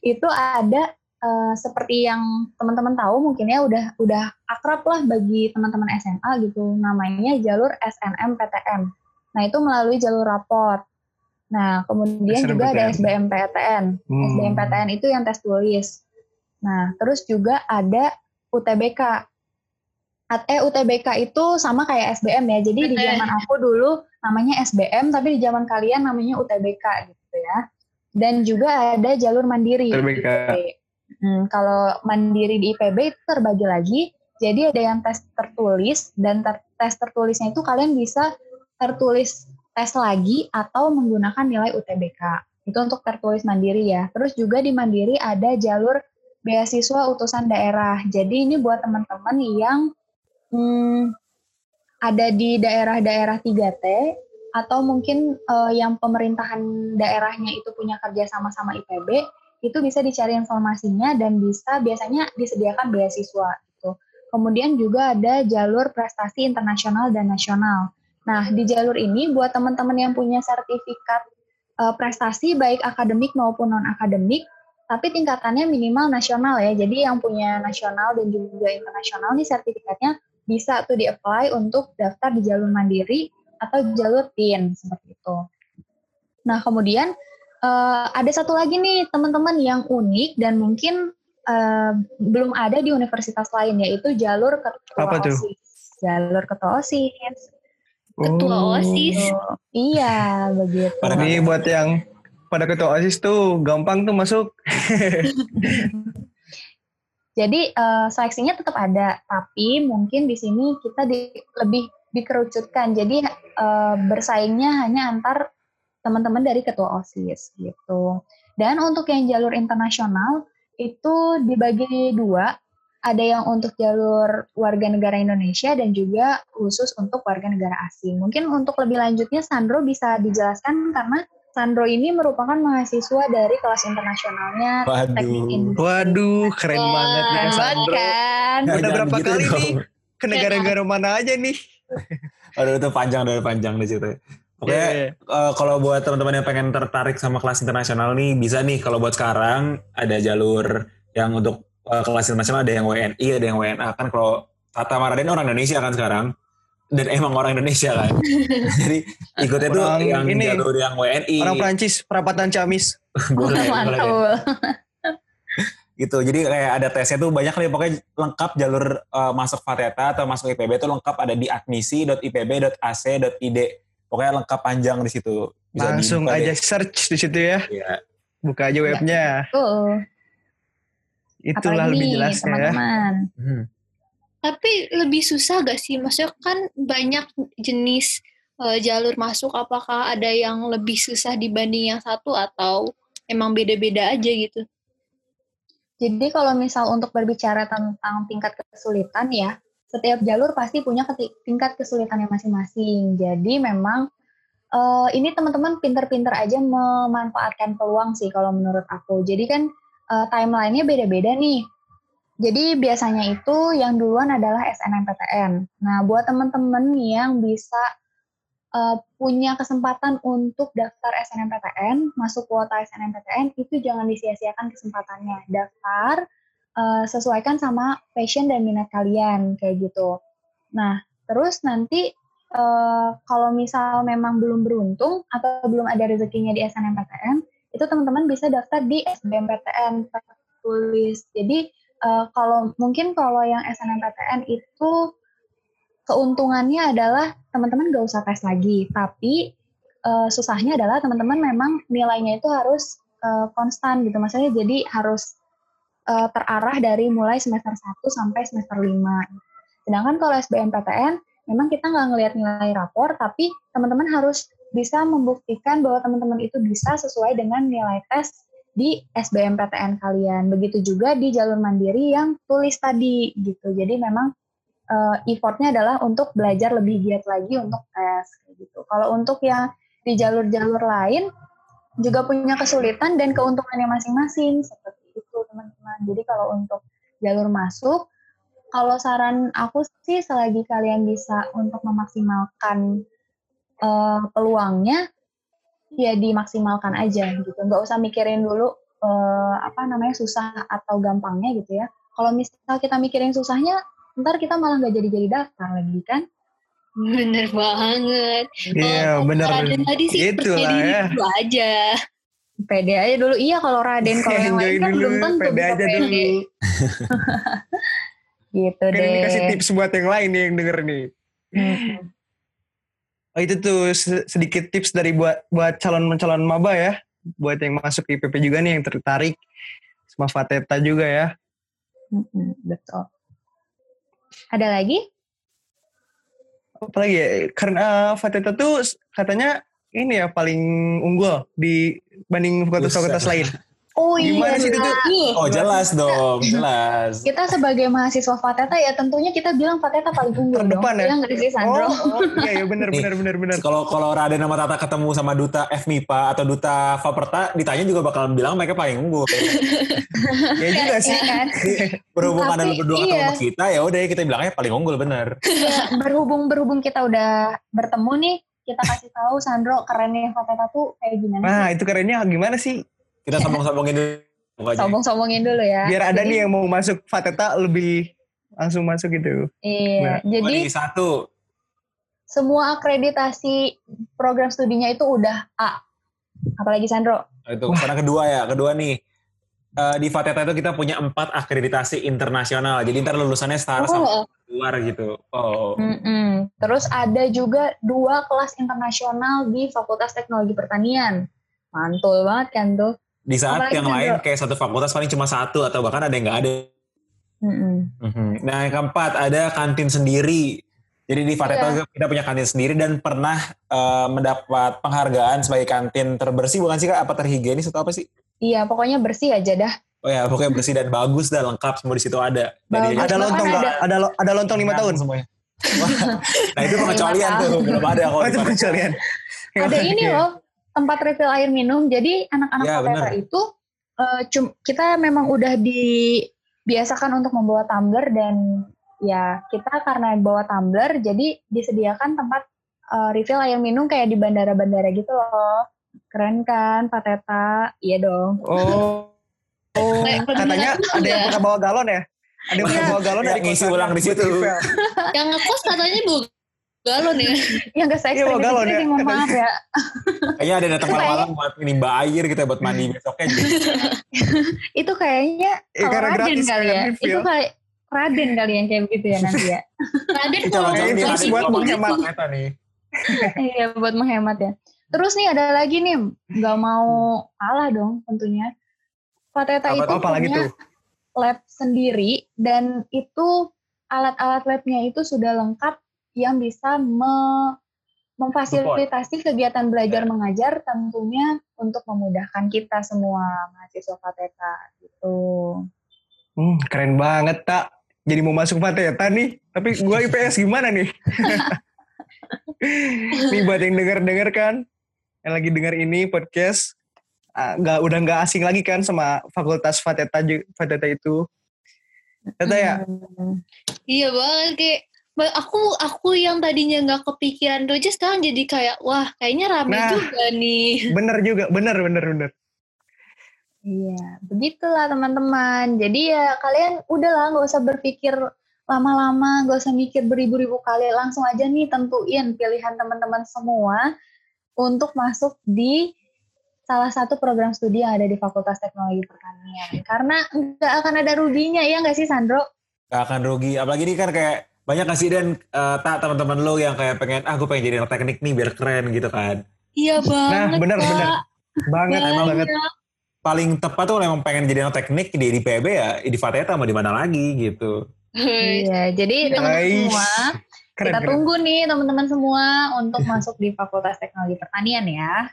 itu ada eh, seperti yang teman-teman tahu mungkin ya udah udah akrab lah bagi teman-teman SMA gitu namanya jalur SNMPTN. Nah itu melalui jalur raport. Nah kemudian juga ada SBMPTN. Hmm. SBMPTN itu yang tes tulis. Nah terus juga ada UTBK. Eh UTBK itu sama kayak SBM ya. Jadi di zaman aku dulu namanya SBM, tapi di zaman kalian namanya UTBK gitu ya. Dan juga ada jalur mandiri. UTBK. Hmm, kalau mandiri di IPB itu terbagi lagi. Jadi ada yang tes tertulis dan ter- tes tertulisnya itu kalian bisa tertulis tes lagi atau menggunakan nilai UTBK. Itu untuk tertulis mandiri ya. Terus juga di mandiri ada jalur beasiswa utusan daerah. Jadi ini buat teman-teman yang hmm, ada di daerah-daerah 3T atau mungkin eh, yang pemerintahan daerahnya itu punya kerja sama sama IPB, itu bisa dicari informasinya dan bisa biasanya disediakan beasiswa gitu. Kemudian juga ada jalur prestasi internasional dan nasional. Nah, di jalur ini buat teman-teman yang punya sertifikat eh, prestasi baik akademik maupun non akademik, tapi tingkatannya minimal nasional ya. Jadi yang punya nasional dan juga internasional nih sertifikatnya bisa tuh di-apply untuk daftar di jalur mandiri atau jalur PIN seperti itu. Nah, kemudian eh, ada satu lagi nih teman-teman yang unik dan mungkin eh, belum ada di universitas lain yaitu jalur ketua Apa tuh? OSIS. Jalur ketua OSIS. Ketua Oh. OSIS. Oh, iya, begitu. Ini buat yang pada ketua OSIS tuh gampang tuh masuk. (laughs) Jadi eh, seleksinya tetap ada, tapi mungkin di sini kita di, lebih dikerucutkan. Jadi eh, bersaingnya hanya antar teman-teman dari ketua OSIS gitu. Dan untuk yang jalur internasional itu dibagi dua, ada yang untuk jalur warga negara Indonesia dan juga khusus untuk warga negara asing. Mungkin untuk lebih lanjutnya Sandro bisa dijelaskan karena Sandro ini merupakan mahasiswa dari kelas internasionalnya Teknik Waduh. Industri. Waduh, keren banget nih Sandro. kan? Udah Jangan berapa gitu kali dong. nih ke negara-negara mana aja nih? (laughs) Aduh itu panjang dari panjang di situ. Oke, Iya. eh, kalau buat teman-teman yang pengen tertarik sama kelas internasional nih, bisa nih kalau buat sekarang ada jalur yang untuk eh, kelas internasional ada yang WNI, ada yang WNA kan kalau Tata Maraden orang Indonesia kan sekarang dan emang orang Indonesia kan. (laughs) Jadi ikutnya tuh Orang yang ini, jalur yang WNI. Orang Prancis, perapatan Ciamis. (laughs) boleh, boleh. (laughs) Gitu jadi kayak ada tesnya tuh banyak nih pokoknya lengkap jalur eh, masuk Fateta atau masuk IPB itu lengkap ada di admisi.ipb.ac.id pokoknya lengkap panjang di situ Bisa Langsung aja deh. search di situ ya. Iya. Buka aja webnya. Tuh. Itulah Apalagi lebih jelasnya ya. teman-teman. Hmm. Tapi lebih susah gak sih? Maksudnya kan banyak jenis eh, jalur masuk. Apakah ada yang lebih susah dibanding yang satu atau emang beda-beda aja gitu? Jadi kalau misal untuk berbicara tentang tingkat kesulitan ya, setiap jalur pasti punya tingkat kesulitannya masing-masing. Jadi memang eh, ini teman-teman pinter-pinter aja memanfaatkan peluang sih kalau menurut aku. Jadi kan eh, timelinenya beda-beda nih. Jadi biasanya itu yang duluan adalah SNMPTN. Nah, buat teman-teman yang bisa uh, punya kesempatan untuk daftar SNMPTN, masuk kuota SNMPTN, itu jangan disia-siakan kesempatannya. Daftar, uh, sesuaikan sama passion dan minat kalian, kayak gitu. Nah, terus nanti uh, kalau misal memang belum beruntung atau belum ada rezekinya di SNMPTN, itu teman-teman bisa daftar di SBMPTN tulis. Jadi uh, kalau mungkin kalau yang SNMPTN itu keuntungannya adalah teman-teman gak usah tes lagi, tapi uh, susahnya adalah teman-teman memang nilainya itu harus uh, konstan gitu, maksudnya jadi harus uh, terarah dari mulai semester 1 sampai semester 5. Sedangkan kalau SBMPTN, memang kita nggak ngelihat nilai rapor, tapi teman-teman harus bisa membuktikan bahwa teman-teman itu bisa sesuai dengan nilai tes di SBMPTN kalian. Begitu juga di jalur mandiri yang tulis tadi gitu. Jadi memang uh, effortnya adalah untuk belajar lebih giat lagi untuk tes gitu. Kalau untuk yang di jalur-jalur lain juga punya kesulitan dan keuntungannya masing-masing seperti itu teman-teman. Jadi kalau untuk jalur masuk, kalau saran aku sih selagi kalian bisa untuk memaksimalkan uh, peluangnya, ya dimaksimalkan aja gitu. Nggak usah mikirin dulu uh, apa namanya susah atau gampangnya gitu ya. Kalau misal kita mikirin susahnya, ntar kita malah nggak jadi-jadi daftar lagi kan? Bener banget. Iya, Kalau bener. Raden tadi sih Itulah percaya diri ya. dulu aja. Pede aja dulu. Iya kalau Raden kalau yang lain kan dulu, belum tentu pede bisa aja pede. dulu. (laughs) Gitu Kan deh. ini kasih tips buat yang lain nih yang denger nih. Hmm. Oh, itu tuh se- sedikit tips dari buat buat calon-calon maba ya. Buat yang masuk IPP juga nih yang tertarik. Sama Fateta juga ya. Mm-mm, Betul. Ada lagi? Apalagi ya, karena Fateta tuh katanya ini ya paling unggul dibanding fakultas-fakultas lain. (laughs) Oh Gimana iya. sih itu tuh? Oh jelas dong, (laughs) jelas. kita sebagai mahasiswa Fateta ya tentunya kita bilang Fateta paling unggul dong. Terdepan ya? Iya nggak sih Sandro? Oh, oh, iya, iya benar Nih, benar benar benar. Kalau kalau Raden sama Tata ketemu sama duta FMIPA atau duta Faperta, ditanya juga bakal bilang mereka paling unggul. (laughs) Ya juga sih. Iya kan? Berhubung Tapi, ada lu berdua ketemu iya. sama kita, ya udah kita bilangnya paling unggul bener. Ya, berhubung berhubung kita udah bertemu nih, kita kasih tahu Sandro kerennya Fateta tuh kayak gimana Nah, sih? itu kerennya gimana sih? Kita sombong-sombongin dulu. Sombong-sombongin dulu ya. Biar ada Jadi, nih yang mau masuk Fateta lebih langsung masuk gitu. Iya, Oh, jadi satu. semua akreditasi program studinya itu udah A. Apalagi Sandro? Itu sekarang kedua ya, kedua nih. Eh, di Fateta itu kita punya empat akreditasi internasional. Jadi ntar lulusannya setara sama Oh, luar gitu. Oh. Mm-mm. Terus ada juga dua kelas internasional di Fakultas Teknologi Pertanian. Mantul banget kan tuh. Di saat Apalagi yang kan, lain kayak satu fakultas paling cuma satu atau bahkan ada yang nggak ada. Mm-mm. Mhm. Nah yang keempat ada kantin sendiri. Jadi di Fateta Iya. kita punya kantin sendiri dan pernah eh, mendapat penghargaan sebagai kantin terbersih bukan sih kak? Apa terhigienis atau apa sih? Iya, pokoknya bersih aja dah. Oh ya pokoknya bersih dan bagus dan lengkap semua di situ ada. Dari. Ada Bahkan lontong ada- Ada lo- ada lontong lima tahun. semuanya. (laughs) Wah, nah itu pengecualian tuh belum ada kalau Oh, itu pengecualian. Ada ini Oke. loh, tempat refill air minum. Jadi anak-anak Ya, itu eh, cum- kita memang udah dibiasakan untuk membawa tumbler dan ya kita karena bawa tumbler jadi disediakan tempat eh, refill air minum kayak di bandara-bandara gitu loh. Keren kan, Pateta? Iya dong. Oh. Oh, Kayak katanya ada yang ya. pernah bawa galon ya? Ada yang pernah Iya. bawa galon Ya, dari ngisi kosan ulang di situ. refill. yang ngekos katanya bu galon ya. Yang gak se Iya, bawa ekstrim galon itu ya. mohon maaf ya. (laughs) Kayaknya ada yang datang malam-malam buat nimba air gitu ya, buat mandi besoknya gitu. (laughs) Itu kayaknya Eh, kalau karena Raden gratis kali kan ya. refill. Itu kayak Raden kali yang kayak begitu ya nanti ya. (laughs) Raden Itu kalau di buat menghemat. Fateta nih. Iya buat menghemat ya. Terus nih ada lagi nih, nggak mau kalah dong tentunya. Pateta Apa itu? Apa lagi punya tuh? lab sendiri dan itu alat-alat labnya itu sudah lengkap yang bisa me- memfasilitasi kegiatan belajar Ya. mengajar tentunya untuk memudahkan kita semua mahasiswa Fateta gitu. Hmm, keren banget tak. Jadi mau masuk Fateta nih. Tapi gua IPS gimana nih? (laughs) nih buat yang denger-denger kan. Yang lagi denger ini podcast. nggak udah nggak asing lagi kan sama fakultas Fateta, Fateta itu. Teta ya? Hmm. Iya banget kayak aku aku yang tadinya nggak kepikiran doja sekarang jadi kayak wah kayaknya rame Nah. juga nih. (laughs) Bener juga, bener, bener, bener. Iya, begitulah teman-teman. Jadi ya kalian udahlah nggak usah berpikir lama-lama, nggak usah mikir beribu-ribu kali. Langsung aja nih tentuin pilihan teman-teman semua untuk masuk di salah satu program studi yang ada di Fakultas Teknologi Pertanian. Karena nggak akan ada ruginya, ya nggak sih Sandro? Gak akan rugi. Apalagi ini kan kayak banyak kasih dan eh, tak teman-teman lo yang kayak pengen ah gue pengen jadi anak teknik nih biar keren gitu kan. Iya banget. bener, Kak. bener. Banget, Banyak. banget. Paling tepat tuh kalau emang pengen jadi anak teknik di, di PB ya di Fateta mau di mana lagi gitu. Iya, jadi teman-teman Guys. semua, Keren, kita keren. tunggu nih teman-teman semua untuk masuk di Fakultas Teknologi Pertanian ya.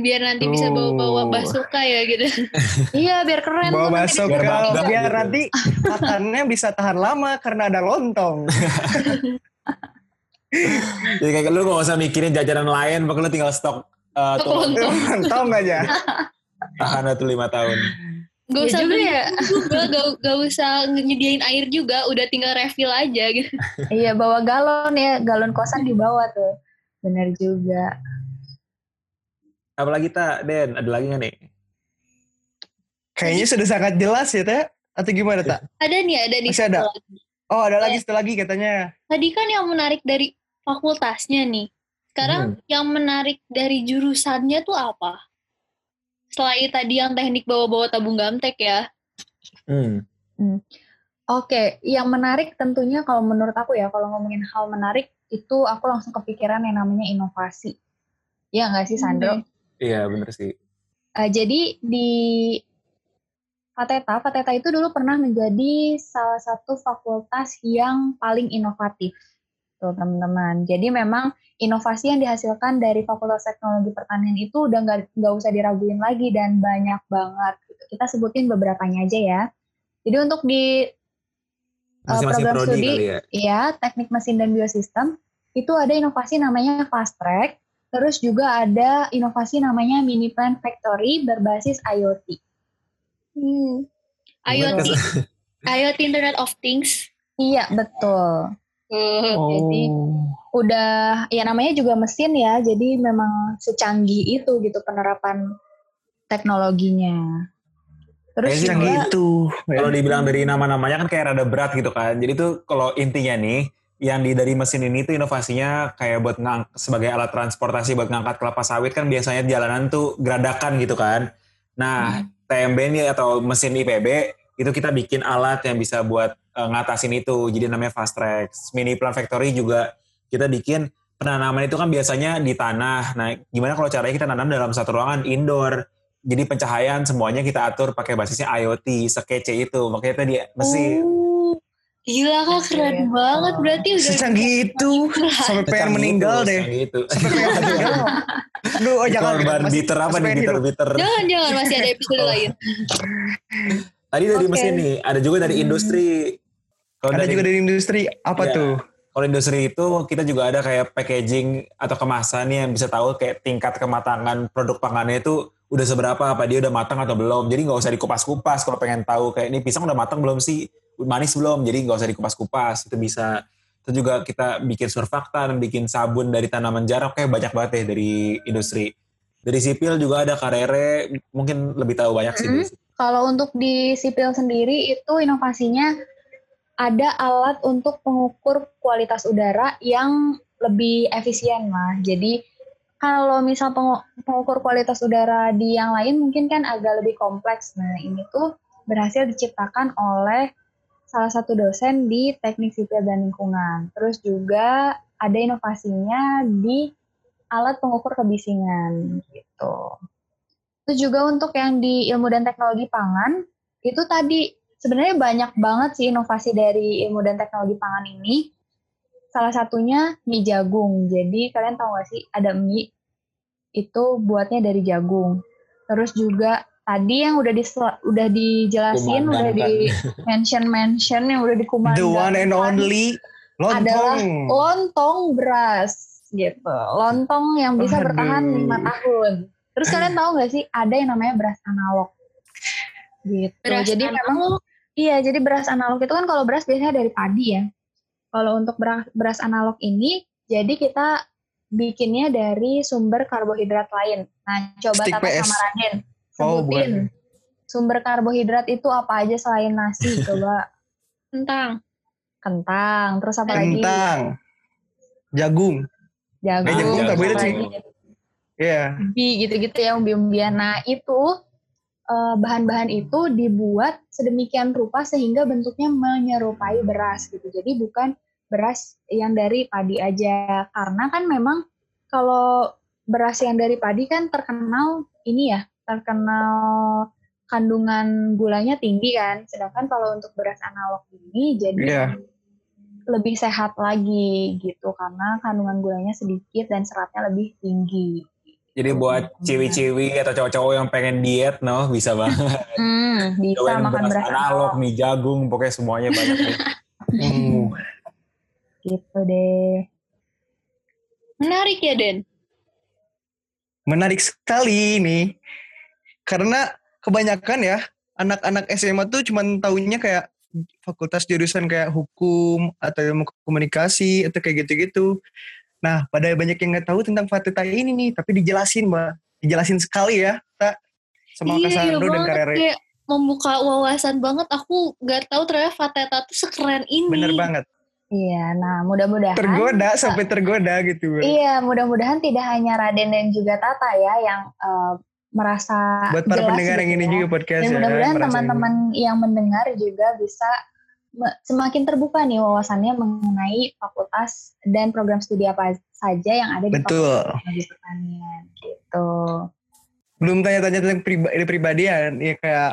Biar nanti bisa bawa-bawa basuka ya gitu. (laughs) Iya, biar keren. Bawa masuk Biar bangga biar gitu. nanti makannya bisa tahan lama karena ada lontong. (laughs) Jadi kayak lu gak usah mikirin jajanan lain, pokoknya lu tinggal stok eh, Stok tuh lontong. (laughs) Lontong aja. tahan tuh lima tahun. Gak Iya usah juga beli ya. juga, gak, gak usah nyediain air juga, udah tinggal refill aja gitu. Iya, bawa galon ya, galon kosan dibawa tuh. Bener juga. Apalagi tak, Den, ada lagi gak nih? Kayaknya sudah sangat jelas ya, Teh. Atau gimana, Tak? Ada nih, ada nih. Masih ada? lagi. Oh, ada lagi satu lagi katanya. Tadi kan yang menarik dari fakultasnya nih. Sekarang yang menarik dari jurusannya tuh apa? Selain tadi yang teknik bawa-bawa tabung gamtek ya. Hmm. Oke, yang menarik tentunya kalau menurut aku ya, kalau ngomongin hal menarik, itu aku langsung kepikiran yang namanya inovasi. Ya nggak sih, Sandro? Iya bener sih. Eh, jadi di Fateta, Fateta itu dulu pernah menjadi salah satu fakultas yang paling inovatif. Tuh teman-teman. Jadi memang inovasi yang dihasilkan dari Fakultas Teknologi Pertanian itu udah nggak usah diraguin lagi dan banyak banget. Kita sebutin beberapanya aja ya. Jadi untuk di eh, Masing-masing program studi, ya. ya teknik mesin dan biosistem itu ada inovasi namanya fast track. Terus juga ada inovasi namanya mini plant factory berbasis IoT. Hmm. IoT, (laughs) IoT Internet of Things. Iya betul. Uh, Jadi, Udah ya namanya juga mesin ya, jadi memang secanggih itu gitu penerapan teknologinya. Terus juga, itu. Kalau dibilang dari nama-namanya kan kayak rada berat gitu kan. Jadi tuh kalau intinya nih, yang di dari mesin ini tuh inovasinya kayak buat ngang, sebagai alat transportasi buat ngangkat kelapa sawit kan biasanya jalanan tuh geradakan gitu kan. Nah, TMB ini atau mesin IPB itu kita bikin alat yang bisa buat eh, ngatasin itu. Jadi namanya fast track. Mini plant factory juga kita bikin penanaman itu kan biasanya di tanah. Nah, gimana kalau caranya kita nanam dalam satu ruangan indoor? Jadi pencahayaan semuanya kita atur pakai basisnya IoT, sekece itu. Makanya tadi mesin. Oh, gila kak keren banget berarti udah Secanggih itu. Sampai pengen Secanggih meninggal itu, deh. secanggih itu. Sampai pengen meninggal. Aduh, oh jangan. Korban bitter apa nih hidup. bitter-bitter. Jangan jangan masih ada episode lain. Tadi dari Oke. mesin nih, ada juga dari Hmm. industri. Kalau Ada dari, juga dari industri. Apa Iya. tuh? kalau industri itu kita juga ada kayak packaging atau kemasan yang bisa tahu kayak tingkat kematangan produk pangannya itu udah seberapa, apa dia udah matang atau belum. Jadi nggak usah dikupas-kupas kalau pengen tahu kayak ini pisang udah matang belum sih, manis belum. Jadi nggak usah dikupas-kupas, itu bisa. Itu juga kita bikin surfaktan, bikin sabun dari tanaman jarak kayak banyak banget ya dari industri. Dari sipil juga ada karere, mungkin lebih tahu banyak sih. dari Mm-mm. Kalau untuk di sipil sendiri itu inovasinya ada alat untuk pengukur kualitas udara yang lebih efisien lah. Jadi kalau misal pengu- pengukur kualitas udara di yang lain mungkin kan agak lebih kompleks. Nah ini tuh berhasil diciptakan oleh salah satu dosen di teknik sipil dan lingkungan. Terus juga ada inovasinya di alat pengukur kebisingan gitu. Itu juga untuk yang di ilmu dan teknologi pangan, itu tadi sebenarnya banyak banget sih inovasi dari ilmu dan teknologi pangan ini. Salah satunya mie jagung. Jadi kalian tahu gak sih ada mie itu buatnya dari jagung. Terus juga tadi yang udah di udah dijelasin, udah di (laughs) mention mention yang udah dikumandangkan. The one and only adalah lontong. lontong beras gitu. Lontong yang bisa Aduh. bertahan lima tahun. Terus kalian tahu nggak sih ada yang namanya beras analog gitu. Beras jadi analog. memang iya jadi beras analog itu kan kalau beras biasanya dari padi ya. Kalau untuk beras, beras analog ini jadi kita bikinnya dari sumber karbohidrat lain. Nah, coba Stick Tata PS. sama Raden sebutin bukan. sumber karbohidrat itu apa aja selain nasi (laughs) coba Tentang kentang terus apa lagi Kentang. Jagung. jagung, Eh, jagung karbohidrat sih. Iya. ubi gitu-gitu ya umbi-umbian. Nah itu eh, bahan-bahan itu dibuat sedemikian rupa sehingga bentuknya menyerupai beras gitu. Jadi bukan beras yang dari padi aja. Karena kan memang kalau beras yang dari padi kan terkenal ini ya, terkenal kandungan gulanya tinggi kan. Sedangkan kalau untuk beras analog ini jadi Iya. lebih sehat lagi gitu karena kandungan gulanya sedikit dan seratnya lebih tinggi. Jadi buat ciwi-ciwi atau cowok-cowok yang pengen diet, no, bisa banget. (laughs) Hmm, bisa Cobain makan beras analog, analog mie jagung, pokoknya semuanya banyak. Hmm. gitu deh. menarik ya Den. Menarik sekali ini. Karena kebanyakan ya anak-anak SMA tuh cuman tahunya kayak fakultas jurusan kayak hukum atau ilmu komunikasi atau kayak gitu-gitu. Nah, pada banyak yang nggak tahu tentang Fateta ini nih, tapi dijelasin, Mbak. Dijelasin sekali ya, tak sama iya, iya Kasandro dan banget. Karere. Kayak membuka wawasan banget. Aku gak tahu ternyata Fateta tuh sekeren ini. Bener banget. Iya, nah mudah-mudahan Tergoda sampai tergoda gitu. Iya, mudah-mudahan tidak hanya Raden dan juga Tata ya yang eh, merasa Buat para jelas pendengar yang gitu ini ya. juga podcast Dan ya. mudah-mudahan teman-teman yang mendengar juga bisa semakin terbuka nih wawasannya mengenai fakultas dan program studi apa saja yang ada di Betul. Fakultas Pertanian gitu. belum tanya-tanya tentang priba- pribadian ya kayak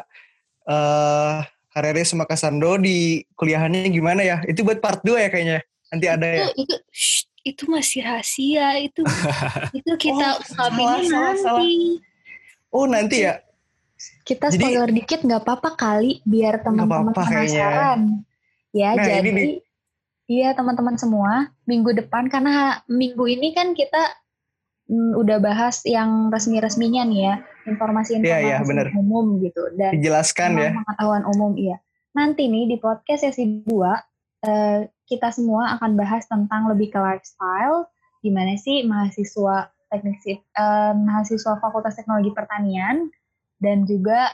eh Karere sama Kasandro di kuliahannya gimana ya itu buat part 2 ya kayaknya nanti ada itu, ya itu, shh, itu masih rahasia. Itu (laughs) itu kita Oh, salah, salah, nanti. Oh nanti ya Kita Jadi- spoiler dikit nggak apa-apa kali biar teman-teman kayaknya. penasaran. Ya, Nah, jadi ini iya teman-teman semua minggu depan karena minggu ini kan kita mm, udah bahas yang resmi-resminya nih ya, informasi-informasi Iya, iya, bener. umum gitu dan dijelaskan ya pengetahuan umum iya. Nanti nih di podcast sesi 2 eh, kita semua akan bahas tentang lebih ke lifestyle gimana sih mahasiswa teknik sip- eh, mahasiswa Fakultas Teknologi Pertanian dan juga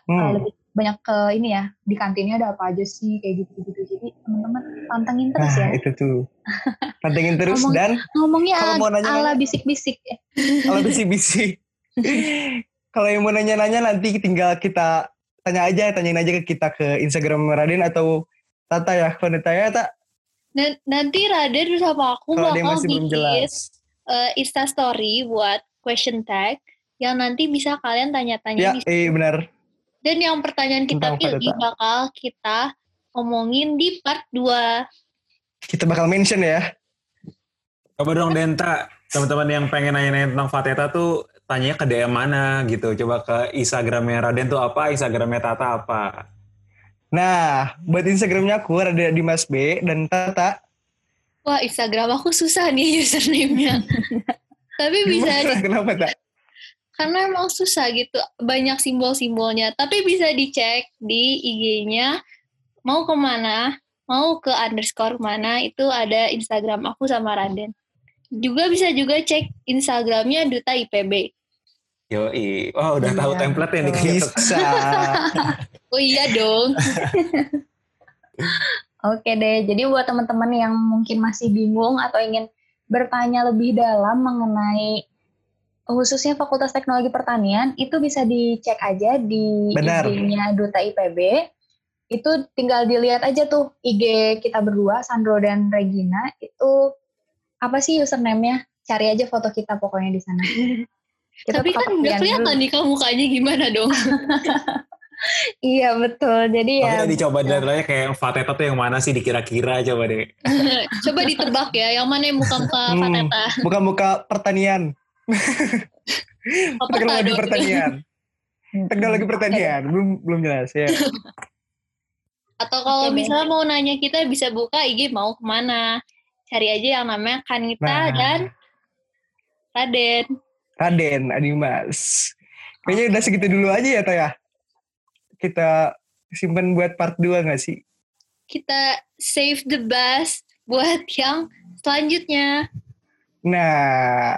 eh, Hmm. lebih banyak ke ini ya di kantinnya ada apa aja sih kayak gitu gitu jadi teman-teman pantengin terus nah ya. itu tuh. Pantengin terus Ngomong- dan ngomongnya Kalau mau ala, nanya-nanya- ala bisik-bisik ya. kalau bisi-bisi (laughs) kalau yang mau nanya-nanya nanti tinggal kita tanya aja tanyain aja ke kita ke Instagram Raden atau Tata ya kalau ditanya tak Dan nanti Raden sama aku kalau dia bakal masih belum jelas eh, Insta story buat question tag yang nanti bisa kalian tanya-tanya ya eh benar Dan yang pertanyaan kita Tentang pilih bakal kita omongin di part 2. kita bakal mention ya Coba dong Denta, teman-teman yang pengen nanya-nanya tentang Fateta tuh tanya ke DM mana gitu. Coba ke Instagramnya Raden tuh apa, Instagramnya Tata apa. Nah, buat Instagramnya aku ada Dimas B dan Tata. Wah, Instagram aku susah nih (laughs) username-nya. (laughs) Tapi bisa Gimana? Kenapa tak? karena emang susah gitu. Banyak simbol-simbolnya. Tapi bisa dicek di IG-nya mau ke mana, mau ke underscore mana, itu ada Instagram aku sama Raden. Juga bisa juga cek Instagramnya Duta IPB. Yoi. Wah udah tahu Iya, template nih kayaknya. tuh. Bisa. (laughs) Oh iya dong. Oke deh, jadi buat teman-teman yang mungkin masih bingung atau ingin bertanya lebih dalam mengenai khususnya Fakultas Teknologi Pertanian, itu bisa dicek aja di. IG-nya Duta IPB. Itu tinggal dilihat aja tuh IG kita berdua, Sandro dan Regina, itu apa sih username-nya? Cari aja foto kita pokoknya di sana. (laughs) Kita Tapi kan nggak kelihatan dulu. nih kamu mukanya gimana dong. (laughs) Iya betul. Jadi ya Makanya dicoba dari kayak Fateta tuh yang mana sih dikira-kira coba deh. (laughs) Coba ditebak ya, yang mana yang muka-muka Hmm. Fateta. Muka-muka pertanian. Apa Teknologi pertanian. Teknologi pertanian. Belum belum jelas ya. (laughs) Atau kalau Oke, misalnya mau nanya kita bisa buka IG mau ke mana. Cari aja yang namanya Kanita Nah. dan Raden. Raden Adimas. Kayaknya udah segitu dulu aja ya Taya. Kita simpen buat part 2 gak sih? Kita save the best buat yang selanjutnya. Nah,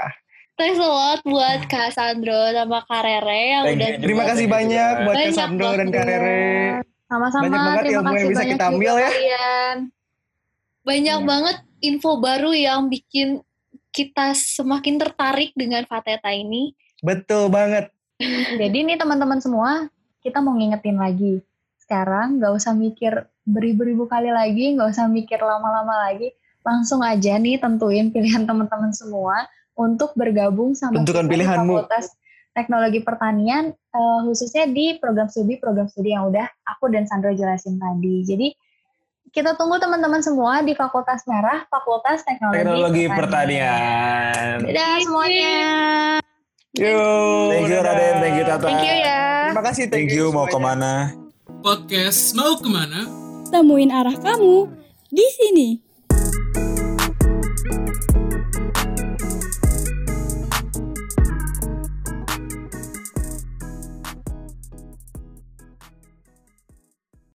Thanks a lot buat Kak Sandro sama Kak Rere yang Thank udah you terima kasih banyak buat Banyak Cassandro dan. Kak Rere. sama-sama. Banyak banget Terima ilmu yang kasih bisa banyak kita ambil ya. Kalian. banyak Iya. banget info baru yang bikin kita semakin tertarik dengan Fateta ini. Betul banget. Jadi nih teman-teman semua, kita mau ngingetin lagi. Sekarang nggak usah mikir beribu-ribu kali lagi, nggak usah mikir lama-lama lagi. Langsung aja nih tentuin pilihan teman-teman semua untuk bergabung sama Tentukan pilihanmu. Fakultas Teknologi Pertanian, eh, khususnya di program studi-program studi yang udah aku dan Sandra jelasin tadi. Jadi kita tunggu teman-teman semua di Fakultas Merah, Fakultas Teknologi, Teknologi pertanian. Dadah semuanya. Yo. Thank you. Raden, thank you Tata. Thank you ya. Terima kasih. Thank you mau semuanya. ke mana? Podcast mau ke mana? Temuin arah kamu di sini.